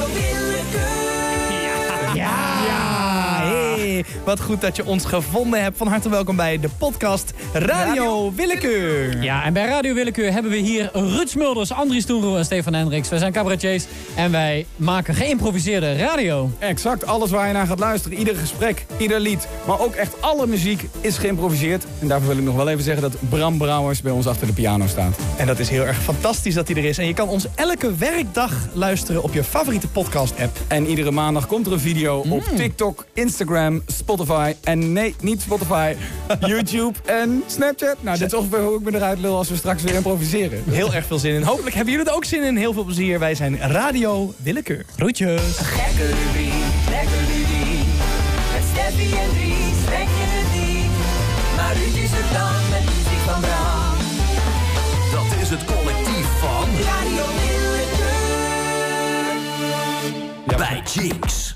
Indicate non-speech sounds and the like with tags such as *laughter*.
Radio Willekeur. Hey, wat goed dat je ons gevonden hebt. Van harte welkom bij de podcast Radio, Willekeur. Ja, en bij Radio Willekeur hebben we hier Ruud Smulders, Andries Toenroe en Stefan Hendricks. Wij zijn cabaretiers en wij maken geïmproviseerde radio. Exact, alles waar je naar gaat luisteren. Ieder gesprek, ieder lied. Maar ook echt alle muziek is geïmproviseerd. En daarvoor wil ik nog wel even zeggen dat Bram Brouwers bij ons achter de piano staat. En dat is heel erg fantastisch dat hij er is. En je kan ons elke werkdag luisteren op je favoriete podcast-app. En iedere maandag komt er een video op TikTok, Instagram, Spotify. En nee, niet Spotify, *laughs* YouTube en Snapchat. Nou, dit is ongeveer hoe ik me eruit lul als we straks weer improviseren. Heel erg veel zin in. Hopelijk hebben jullie er ook zin in. Heel veel plezier. Wij zijn Radio Willekeur. Groetjes. Gekke rubriek, lekker rubriek. Met Steffi en Dries, je het niet. Maar Ruud is er dan met muziek van Bram. Dat is het collectief van Radio Willekeur. bij Jinx.